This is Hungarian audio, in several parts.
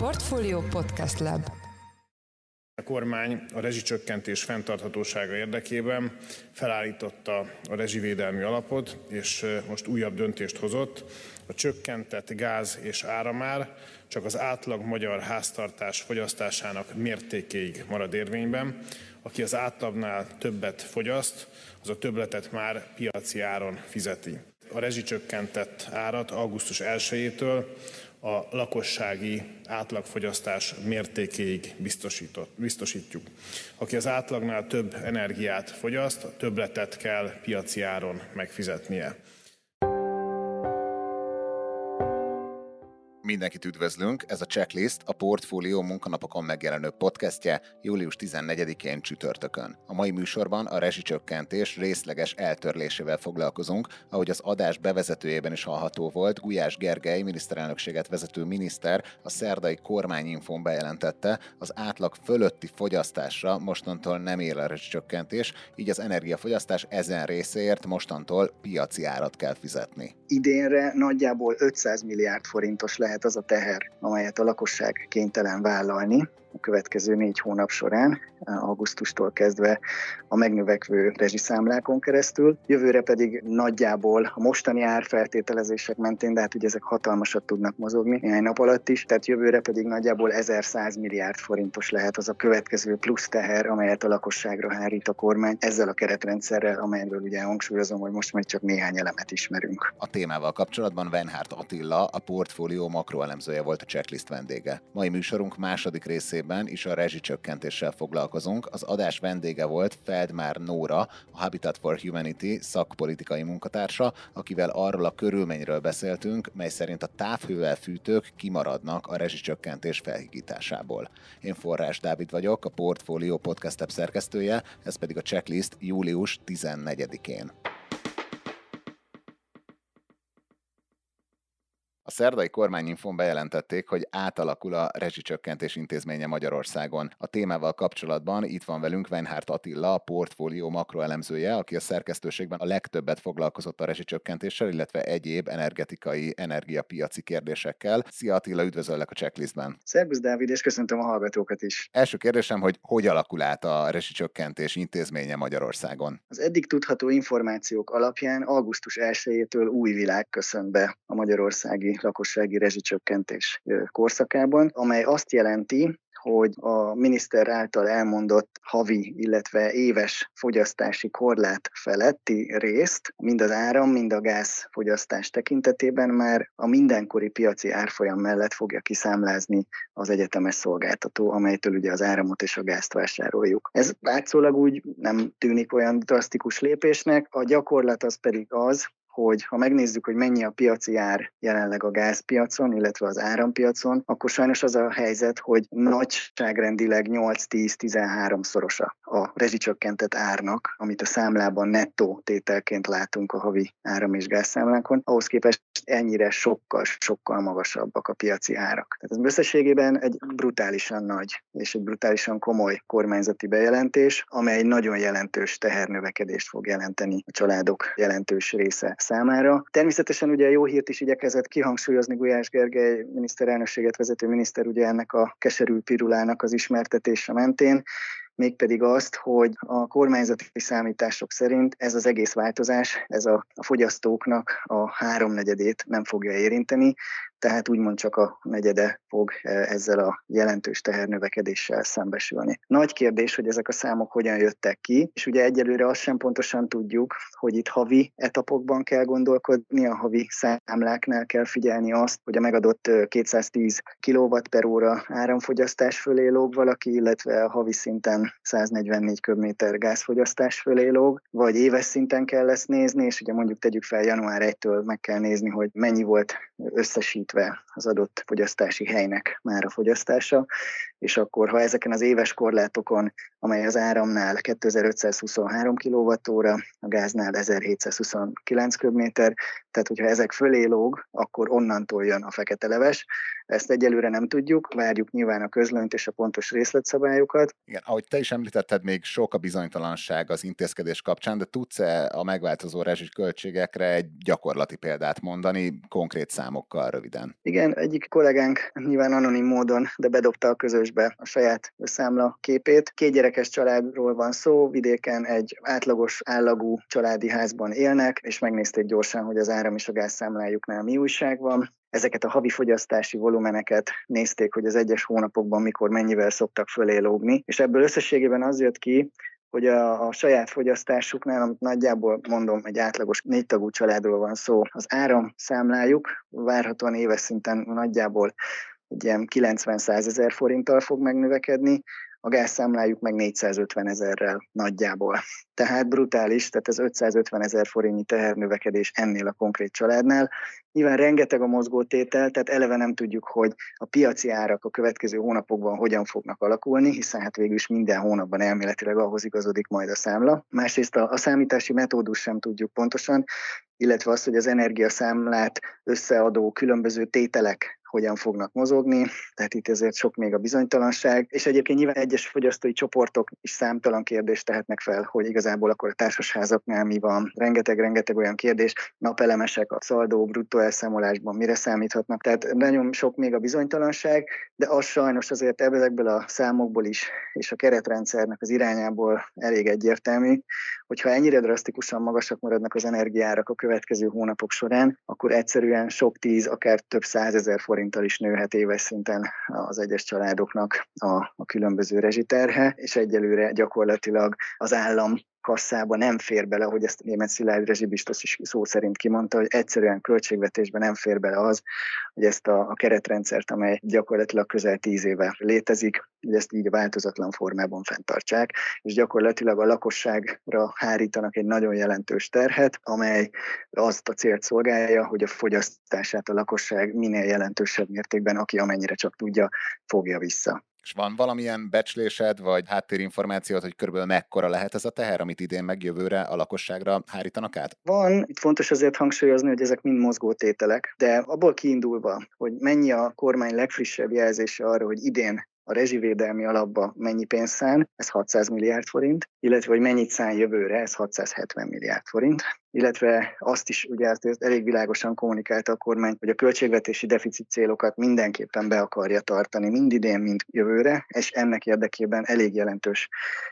Portfolio Podcast Lab a kormány a rezsicsökkentés fenntarthatósága érdekében felállította a rezsivédelmi alapot, és most újabb döntést hozott. A csökkentett gáz és áramár csak az átlag magyar háztartás fogyasztásának mértékéig marad érvényben. Aki az átlagnál többet fogyaszt, az a többletet már piaci áron fizeti. A rezsicsökkentett árat augusztus 1-től a lakossági átlagfogyasztás mértékéig biztosítjuk. Aki az átlagnál több energiát fogyaszt, többletet kell piaci áron megfizetnie. Mindenkit üdvözlünk, ez a Checklist, a Portfólió munkanapokon megjelenő podcastje július 14-én csütörtökön. A mai műsorban a rezsicsökkentés részleges eltörlésével foglalkozunk, ahogy az adás bevezetőjében is hallható volt, Gulyás Gergely miniszterelnökséget vezető miniszter a szerdai kormányinfón bejelentette, az átlag fölötti fogyasztásra mostantól nem él a rezsicsökkentés, így az energiafogyasztás ezen részéért mostantól piaci árat kell fizetni. Idénre nagyjából 500 milliárd forintos lehet lehet az a teher, amelyet a lakosság kénytelen vállalni, következő négy hónap során, augusztustól kezdve a megnövekvő rezsiszámlákon keresztül. Jövőre pedig nagyjából a mostani árfeltételezések mentén, de hát ugye ezek hatalmasat tudnak mozogni néhány nap alatt is, tehát jövőre pedig nagyjából 1100 milliárd forintos lehet az a következő plusz teher, amelyet a lakosságra hárít a kormány ezzel a keretrendszerrel, amelyről ugye hangsúlyozom, hogy most majd csak néhány elemet ismerünk. A témával kapcsolatban Venhárt Attila, a portfólió makroelemzője volt a checklist vendége. Mai műsorunk második részében részében is a rezsicsökkentéssel foglalkozunk. Az adás vendége volt Feldmár Nóra, a Habitat for Humanity szakpolitikai munkatársa, akivel arról a körülményről beszéltünk, mely szerint a távhővel fűtők kimaradnak a rezsicsökkentés felhigításából. Én Forrás Dávid vagyok, a Portfolio podcast szerkesztője, ez pedig a checklist július 14-én. A szerdai kormányinfon bejelentették, hogy átalakul a rezsicsökkentés intézménye Magyarországon. A témával kapcsolatban itt van velünk Weinhardt Attila, a portfólió makroelemzője, aki a szerkesztőségben a legtöbbet foglalkozott a rezsicsökkentéssel, illetve egyéb energetikai, energiapiaci kérdésekkel. Szia Attila, üdvözöllek a checklistben. Szervusz Dávid, és köszöntöm a hallgatókat is. Első kérdésem, hogy hogy alakul át a rezsicsökkentés intézménye Magyarországon? Az eddig tudható információk alapján augusztus 1-től új világ köszön be a magyarországi lakossági rezsicsökkentés korszakában, amely azt jelenti, hogy a miniszter által elmondott havi, illetve éves fogyasztási korlát feletti részt, mind az áram, mind a gáz fogyasztás tekintetében már a mindenkori piaci árfolyam mellett fogja kiszámlázni az egyetemes szolgáltató, amelytől ugye az áramot és a gázt vásároljuk. Ez látszólag úgy nem tűnik olyan drasztikus lépésnek, a gyakorlat az pedig az, hogy ha megnézzük, hogy mennyi a piaci ár jelenleg a gázpiacon, illetve az árampiacon, akkor sajnos az a helyzet, hogy nagyságrendileg 8-10-13 szorosa a rezsicsökkentett árnak, amit a számlában nettó tételként látunk a havi áram- és gázszámlánkon, ahhoz képest ennyire sokkal, sokkal magasabbak a piaci árak. Tehát ez összességében egy brutálisan nagy és egy brutálisan komoly kormányzati bejelentés, amely nagyon jelentős tehernövekedést fog jelenteni a családok jelentős része számára. Természetesen ugye jó hírt is igyekezett kihangsúlyozni Gulyás Gergely miniszterelnökséget vezető miniszter ugye ennek a keserű pirulának az ismertetése mentén, mégpedig azt, hogy a kormányzati számítások szerint ez az egész változás, ez a, a fogyasztóknak a háromnegyedét nem fogja érinteni, tehát úgymond csak a negyede fog e, ezzel a jelentős tehernövekedéssel szembesülni. Nagy kérdés, hogy ezek a számok hogyan jöttek ki, és ugye egyelőre azt sem pontosan tudjuk, hogy itt havi etapokban kell gondolkodni, a havi számláknál kell figyelni azt, hogy a megadott 210 kW per óra áramfogyasztás fölé lóg valaki, illetve a havi szinten 144 köbméter gázfogyasztás fölé lóg, vagy éves szinten kell ezt nézni, és ugye mondjuk tegyük fel január 1-től meg kell nézni, hogy mennyi volt összesít tekintve az adott fogyasztási helynek már a fogyasztása, és akkor ha ezeken az éves korlátokon, amely az áramnál 2523 kWh, a gáznál 1729 köbméter, tehát hogyha ezek fölé lóg, akkor onnantól jön a fekete leves. Ezt egyelőre nem tudjuk, várjuk nyilván a közlönyt és a pontos részletszabályokat. Igen, ahogy te is említetted, még sok a bizonytalanság az intézkedés kapcsán, de tudsz-e a megváltozó rezsis költségekre egy gyakorlati példát mondani, konkrét számokkal röviden? Héten. Igen, egyik kollégánk nyilván anonim módon, de bedobta a közösbe a saját számla képét. Két gyerekes családról van szó, vidéken egy átlagos állagú családi házban élnek, és megnézték gyorsan, hogy az áram és a gázszámlájuknál mi újság van ezeket a havi fogyasztási volumeneket nézték, hogy az egyes hónapokban mikor mennyivel szoktak fölé lógni, és ebből összességében az jött ki, hogy a, a saját fogyasztásuknál, amit nagyjából mondom, egy átlagos négy tagú családról van szó, az áramszámlájuk várhatóan éves szinten nagyjából egy ilyen 90-100 ezer forinttal fog megnövekedni, a gázszámlájuk meg 450 ezerrel nagyjából. Tehát brutális, tehát ez 550 ezer forintnyi tehernövekedés ennél a konkrét családnál. Nyilván rengeteg a mozgótétel, tehát eleve nem tudjuk, hogy a piaci árak a következő hónapokban hogyan fognak alakulni, hiszen hát végül is minden hónapban elméletileg ahhoz igazodik majd a számla. Másrészt a, a számítási metódus sem tudjuk pontosan, illetve az, hogy az energiaszámlát összeadó különböző tételek hogyan fognak mozogni, tehát itt ezért sok még a bizonytalanság, és egyébként nyilván egyes fogyasztói csoportok is számtalan kérdést tehetnek fel, hogy igazából akkor a társasházaknál mi van, rengeteg-rengeteg olyan kérdés, napelemesek a szaldó, bruttó elszámolásban mire számíthatnak, tehát nagyon sok még a bizonytalanság, de az sajnos azért ebből a számokból is, és a keretrendszernek az irányából elég egyértelmű, hogyha ennyire drasztikusan magasak maradnak az energiárak a következő hónapok során, akkor egyszerűen sok tíz, akár több százezer forint forinttal is nőhet éves szinten az egyes családoknak a, a különböző rezsiterhe, és egyelőre gyakorlatilag az állam kasszába nem fér bele, hogy ezt német Szilárd rezsibiztos is szó szerint kimondta, hogy egyszerűen költségvetésben nem fér bele az, hogy ezt a, a keretrendszert, amely gyakorlatilag közel tíz éve létezik, hogy ezt így változatlan formában fenntartsák, és gyakorlatilag a lakosságra hárítanak egy nagyon jelentős terhet, amely azt a célt szolgálja, hogy a fogyasztását a lakosság minél jelentősebb mértékben, aki amennyire csak tudja, fogja vissza. És van valamilyen becslésed, vagy háttérinformációt, hogy körülbelül mekkora lehet ez a teher, amit idén meg jövőre a lakosságra hárítanak át? Van, itt fontos azért hangsúlyozni, hogy ezek mind mozgótételek, de abból kiindulva, hogy mennyi a kormány legfrissebb jelzése arra, hogy idén a rezsivédelmi alapba mennyi pénz szán, ez 600 milliárd forint, illetve hogy mennyit szán jövőre, ez 670 milliárd forint illetve azt is ugye ezt elég világosan kommunikálta a kormány, hogy a költségvetési deficit célokat mindenképpen be akarja tartani, mind idén, mind jövőre, és ennek érdekében elég jelentős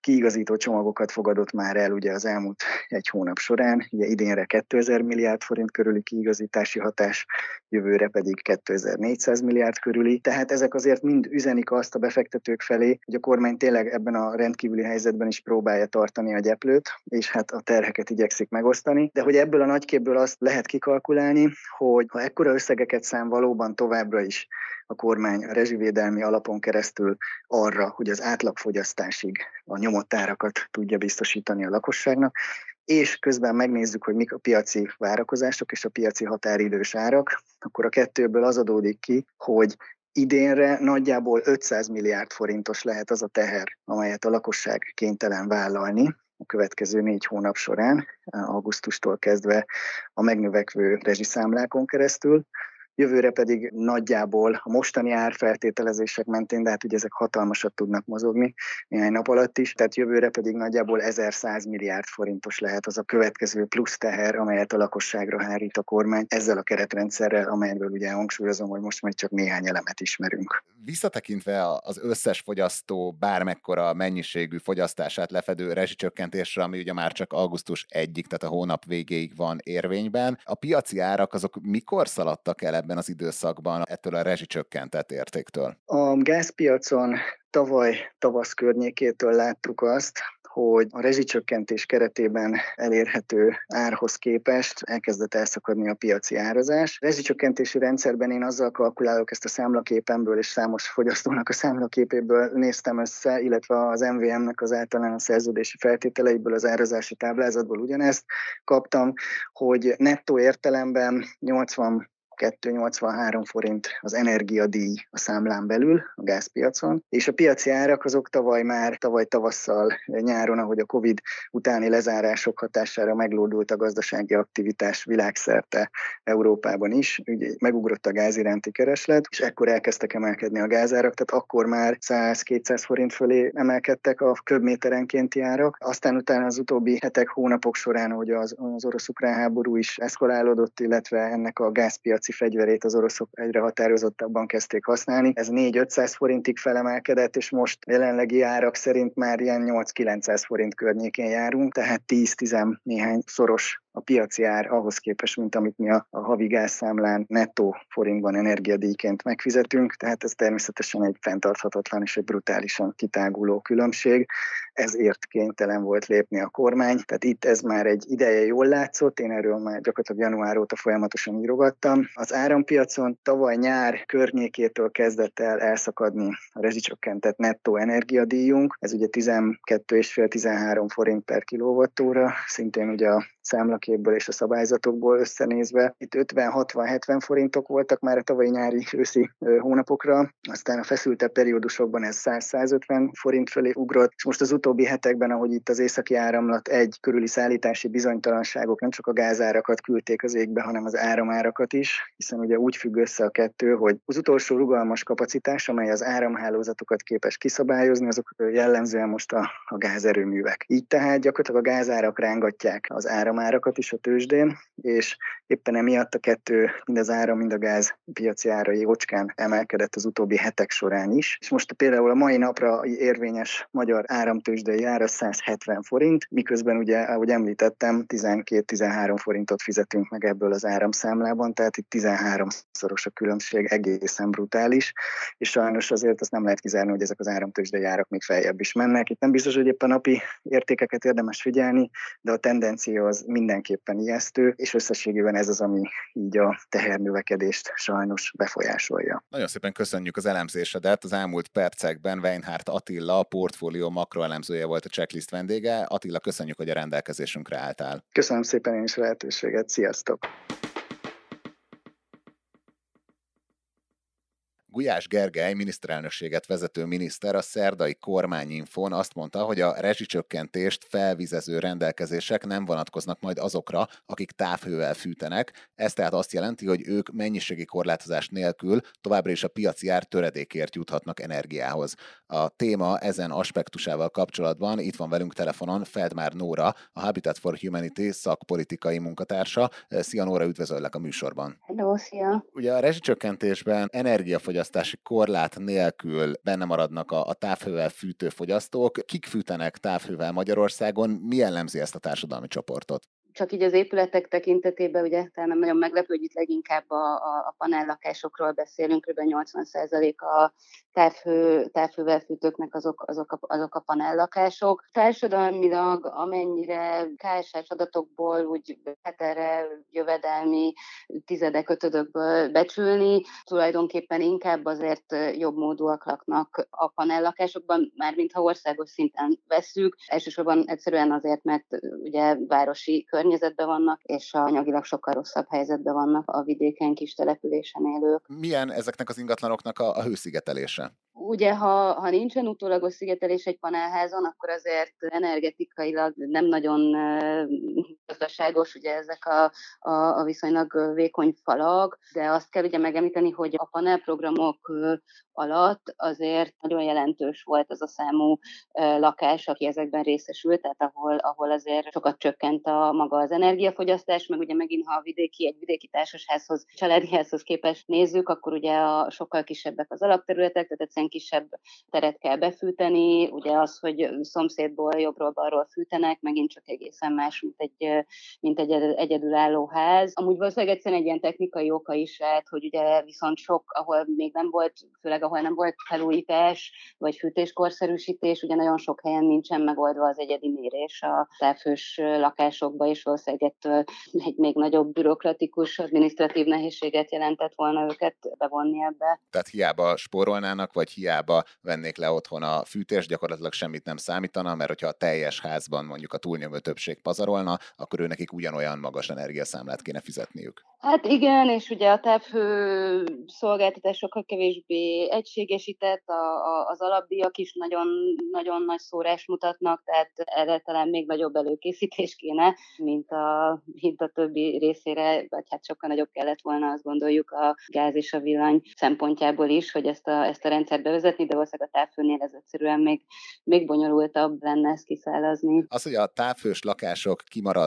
kiigazító csomagokat fogadott már el ugye az elmúlt egy hónap során, ugye idénre 2000 milliárd forint körüli kiigazítási hatás, jövőre pedig 2400 milliárd körüli. Tehát ezek azért mind üzenik azt a befektetők felé, hogy a kormány tényleg ebben a rendkívüli helyzetben is próbálja tartani a gyeplőt, és hát a terheket igyekszik megosztani számolni, de hogy ebből a nagyképből azt lehet kikalkulálni, hogy ha ekkora összegeket szám valóban továbbra is a kormány a rezsivédelmi alapon keresztül arra, hogy az átlagfogyasztásig a nyomott árakat tudja biztosítani a lakosságnak, és közben megnézzük, hogy mik a piaci várakozások és a piaci határidős árak, akkor a kettőből az adódik ki, hogy idénre nagyjából 500 milliárd forintos lehet az a teher, amelyet a lakosság kénytelen vállalni, a következő négy hónap során, augusztustól kezdve a megnövekvő rezsiszámlákon keresztül, jövőre pedig nagyjából a mostani árfeltételezések mentén, de hát ugye ezek hatalmasat tudnak mozogni néhány nap alatt is, tehát jövőre pedig nagyjából 1100 milliárd forintos lehet az a következő plusz teher, amelyet a lakosságra hárít a kormány ezzel a keretrendszerrel, amelyből ugye hangsúlyozom, hogy most még csak néhány elemet ismerünk. Visszatekintve az összes fogyasztó bármekkora mennyiségű fogyasztását lefedő rezsicsökkentésre, ami ugye már csak augusztus egyik, tehát a hónap végéig van érvényben, a piaci árak azok mikor szaladtak el ebben az időszakban ettől a rezsicsökkentett értéktől? A gázpiacon tavaly tavasz környékétől láttuk azt, hogy a rezsicsökkentés keretében elérhető árhoz képest elkezdett elszakadni a piaci árazás. A rezsicsökkentési rendszerben én azzal kalkulálok ezt a számlaképemből és számos fogyasztónak a számlaképéből néztem össze, illetve az MVM-nek az általános szerződési feltételeiből, az árazási táblázatból ugyanezt kaptam, hogy nettó értelemben 80 283 forint az energiadíj a számlán belül a gázpiacon, és a piaci árak azok tavaly már, tavaly tavasszal, nyáron, ahogy a Covid utáni lezárások hatására meglódult a gazdasági aktivitás világszerte Európában is, ugye megugrott a gáz iránti kereslet, és ekkor elkezdtek emelkedni a gázárak, tehát akkor már 100-200 forint fölé emelkedtek a köbméterenkénti árak. Aztán utána az utóbbi hetek, hónapok során, hogy az, az orosz-ukrán háború is eszkalálódott, illetve ennek a gázpiaci oroszlási fegyverét az oroszok egyre határozottabban kezdték használni. Ez 4-500 forintig felemelkedett, és most jelenlegi árak szerint már ilyen 8-900 forint környékén járunk, tehát 10-10 néhány szoros a piaci ár ahhoz képest, mint amit mi a, a havi gázszámlán nettó forintban energiadíjként megfizetünk, tehát ez természetesen egy fenntarthatatlan és egy brutálisan kitáguló különbség, ezért kénytelen volt lépni a kormány, tehát itt ez már egy ideje jól látszott, én erről már gyakorlatilag január óta folyamatosan írogattam. Az árampiacon tavaly nyár környékétől kezdett el elszakadni a rezsicsökkentett nettó energiadíjunk, ez ugye 12,5-13 forint per kilovattóra, szintén ugye a számlaképből és a szabályzatokból összenézve. Itt 50-60-70 forintok voltak már a tavalyi nyári őszi hónapokra, aztán a feszültebb periódusokban ez 100-150 forint fölé ugrott, és most az utóbbi hetekben, ahogy itt az északi áramlat egy körüli szállítási bizonytalanságok nem csak a gázárakat küldték az égbe, hanem az áramárakat is, hiszen ugye úgy függ össze a kettő, hogy az utolsó rugalmas kapacitás, amely az áramhálózatokat képes kiszabályozni, azok jellemzően most a, a gázerőművek. Így tehát gyakorlatilag a gázárak rángatják az áram áramárakat is a tőzsdén, és éppen emiatt a kettő, mind az áram, mind a gáz piaci ára jócskán emelkedett az utóbbi hetek során is. És most például a mai napra érvényes magyar áramtőzsdei ára 170 forint, miközben ugye, ahogy említettem, 12-13 forintot fizetünk meg ebből az áramszámlában, tehát itt 13-szoros a különbség, egészen brutális, és sajnos azért azt nem lehet kizárni, hogy ezek az áramtőzsdei árak még feljebb is mennek. Itt nem biztos, hogy éppen napi értékeket érdemes figyelni, de a tendencia az mindenképpen ijesztő, és összességében ez az, ami így a tehernövekedést sajnos befolyásolja. Nagyon szépen köszönjük az elemzésedet. Az elmúlt percekben Weinhardt Attila, a portfólió makroelemzője volt a checklist vendége. Attila, köszönjük, hogy a rendelkezésünkre álltál. Köszönöm szépen én is lehetőséget. Sziasztok! Gulyás Gergely miniszterelnökséget vezető miniszter a szerdai kormányinfon azt mondta, hogy a rezsicsökkentést felvizező rendelkezések nem vonatkoznak majd azokra, akik távhővel fűtenek. Ez tehát azt jelenti, hogy ők mennyiségi korlátozás nélkül továbbra is a piaci ár töredékért juthatnak energiához. A téma ezen aspektusával kapcsolatban itt van velünk telefonon Feldmár Nóra, a Habitat for Humanity szakpolitikai munkatársa. Szia Nóra, üdvözöllek a műsorban. Hello, szia! Ugye a rezsicsökkentésben energiafogyasztás fogyasztási korlát nélkül benne maradnak a, a távhővel fűtő fogyasztók. Kik fűtenek távhővel Magyarországon? Mi jellemzi ezt a társadalmi csoportot? Csak így az épületek tekintetében ugye talán nem nagyon meglepő, hogy itt leginkább a, a, a panellakásokról beszélünk, kb. 80% a távhő, távhővel fűtőknek azok, azok, a, azok a panellakások. Társadalmilag amennyire KSH adatokból úgy hetere jövedelmi tizedek, ötödökből becsülni, tulajdonképpen inkább azért jobb módúak laknak a panellakásokban, már mintha országos szinten vesszük. Elsősorban egyszerűen azért, mert ugye városi kör környezetben vannak, és anyagilag sokkal rosszabb helyzetben vannak a vidéken kis településen élők. Milyen ezeknek az ingatlanoknak a, a hőszigetelése? Ugye, ha, ha nincsen utólagos szigetelés egy panelházon, akkor azért energetikailag nem nagyon gazdaságos, ugye ezek a, a, a viszonylag vékony falak, de azt kell ugye megemlíteni, hogy a panelprogramok alatt azért nagyon jelentős volt az a számú lakás, aki ezekben részesült, tehát ahol, ahol azért sokat csökkent a maga az energiafogyasztás, meg ugye megint, ha a vidéki, egy vidéki társasházhoz, családi házhoz képest nézzük, akkor ugye a sokkal kisebbek az alapterületek, tehát egyszerűen kisebb teret kell befűteni, ugye az, hogy szomszédból jobbról-balról fűtenek, megint csak egészen más, mint egy, mint egy egyedülálló ház. Amúgy valószínűleg egyszerűen egy ilyen technikai oka is lehet, hogy ugye viszont sok, ahol még nem volt, főleg ahol nem volt felújítás, vagy fűtéskorszerűsítés, ugye nagyon sok helyen nincsen megoldva az egyedi mérés a távhős lakásokba, és valószínűleg ettől egy még nagyobb bürokratikus, adminisztratív nehézséget jelentett volna őket bevonni ebbe. Tehát hiába spórolnának, vagy hiába vennék le otthon a fűtés, gyakorlatilag semmit nem számítana, mert hogyha a teljes házban mondjuk a túlnyomó többség pazarolna, akkor ő nekik ugyanolyan magas energiaszámlát kéne fizetniük. Hát igen, és ugye a távhő szolgáltatás sokkal kevésbé egységesített, a, a, az alapdíjak is nagyon, nagyon nagy szórás mutatnak, tehát erre talán még nagyobb előkészítés kéne, mint a, mint a többi részére, vagy hát sokkal nagyobb kellett volna, azt gondoljuk a gáz és a villany szempontjából is, hogy ezt a, ezt a rendszert bevezetni, de valószínűleg a távfőnél ez egyszerűen még, még bonyolultabb lenne ezt kiszállazni. Az, hogy a távfős lakások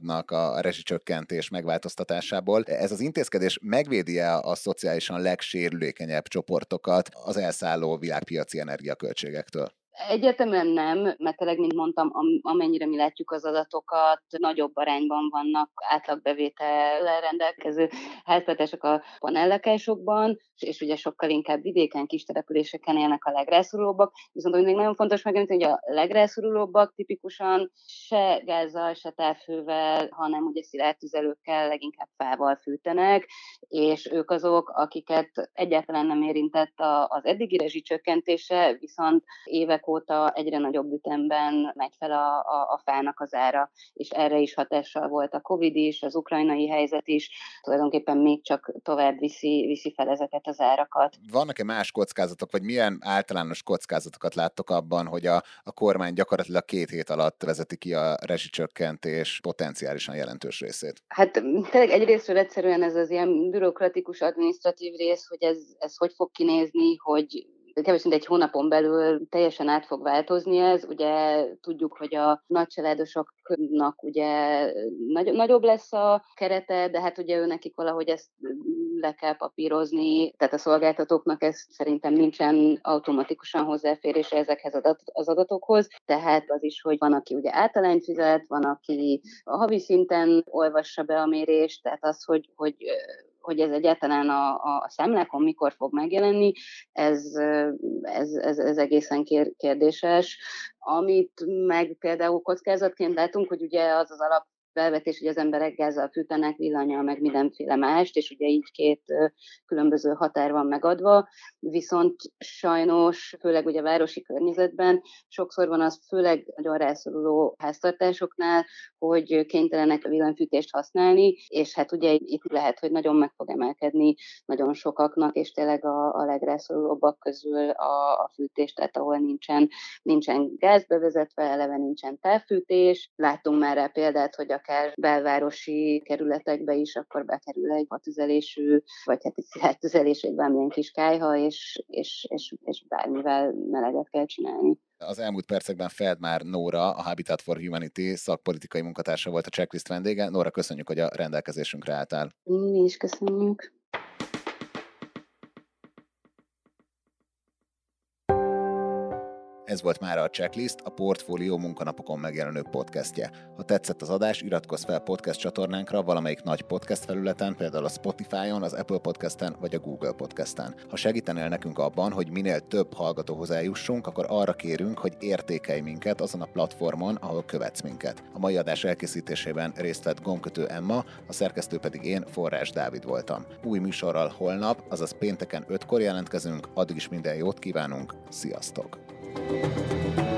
kimaradnak a rezsicsökkentés megváltoztatásából, ez az intézkedés megvédi-e a szociálisan legsérülékenyebb csoportokat az elszálló világpiaci energiaköltségektől? Egyértelműen nem, mert tényleg, mint mondtam, amennyire mi látjuk az adatokat, nagyobb arányban vannak átlagbevétellel rendelkező háztartások a panellakásokban, és ugye sokkal inkább vidéken, kis településeken élnek a legrászorulóbbak. Viszont még nagyon fontos megemlíteni, hogy a legrászorulóbbak tipikusan se gázzal, se távfővel, hanem ugye szilárd tüzelőkkel, leginkább fával fűtenek, és ők azok, akiket egyáltalán nem érintett az eddigi rezsicsökkentése, viszont évek óta egyre nagyobb ütemben megy fel a, a, a fának az ára, és erre is hatással volt a Covid is, az ukrajnai helyzet is, tulajdonképpen még csak tovább viszi, viszi fel ezeket az árakat. Vannak-e más kockázatok, vagy milyen általános kockázatokat láttok abban, hogy a, a kormány gyakorlatilag két hét alatt vezeti ki a rezsicsökkentés potenciálisan jelentős részét? Hát tényleg egyrésztről egyszerűen ez az ilyen bürokratikus, administratív rész, hogy ez, ez hogy fog kinézni, hogy kevés mint egy hónapon belül teljesen át fog változni ez. Ugye tudjuk, hogy a nagycsaládosoknak ugye nagy, nagyobb lesz a kerete, de hát ugye ő nekik valahogy ezt le kell papírozni, tehát a szolgáltatóknak ez szerintem nincsen automatikusan hozzáférése ezekhez az adatokhoz, tehát az is, hogy van, aki ugye általányt fizet, van, aki a havi szinten olvassa be a mérést, tehát az, hogy, hogy hogy ez egyáltalán a, a számlákon mikor fog megjelenni, ez, ez, ez, ez egészen kérdéses. Amit meg például kockázatként látunk, hogy ugye az az alap felvetés, hogy az emberek gázzal fűtenek, villanyal, meg mindenféle mást, és ugye így két különböző határ van megadva, viszont sajnos, főleg ugye városi környezetben sokszor van az főleg nagyon rászoruló háztartásoknál, hogy kénytelenek a villanyfűtést használni, és hát ugye itt lehet, hogy nagyon meg fog emelkedni nagyon sokaknak, és tényleg a, a legrászorulóbbak közül a, a fűtés, tehát ahol nincsen, nincsen gáz bevezetve, eleve nincsen távfűtés. Láttunk már rá példát, hogy akár belvárosi kerületekbe is akkor bekerül egy hatüzelésű, vagy hát egy szilárdtüzelés, egy bármilyen kis kájha, és, és, és, és bármivel meleget kell csinálni. Az elmúlt percekben Feldmár Nóra, a Habitat for Humanity szakpolitikai munkatársa volt a checklist vendége. Nóra, köszönjük, hogy a rendelkezésünkre álltál. Mi is köszönjük. Ez volt már a Checklist, a Portfólió munkanapokon megjelenő podcastje. Ha tetszett az adás, iratkozz fel podcast csatornánkra valamelyik nagy podcast felületen, például a Spotify-on, az Apple Podcast-en vagy a Google Podcast-en. Ha segítenél nekünk abban, hogy minél több hallgatóhoz eljussunk, akkor arra kérünk, hogy értékelj minket azon a platformon, ahol követsz minket. A mai adás elkészítésében részt vett gomkötő Emma, a szerkesztő pedig én, Forrás Dávid voltam. Új műsorral holnap, azaz pénteken 5-kor jelentkezünk, addig is minden jót kívánunk, sziasztok! Música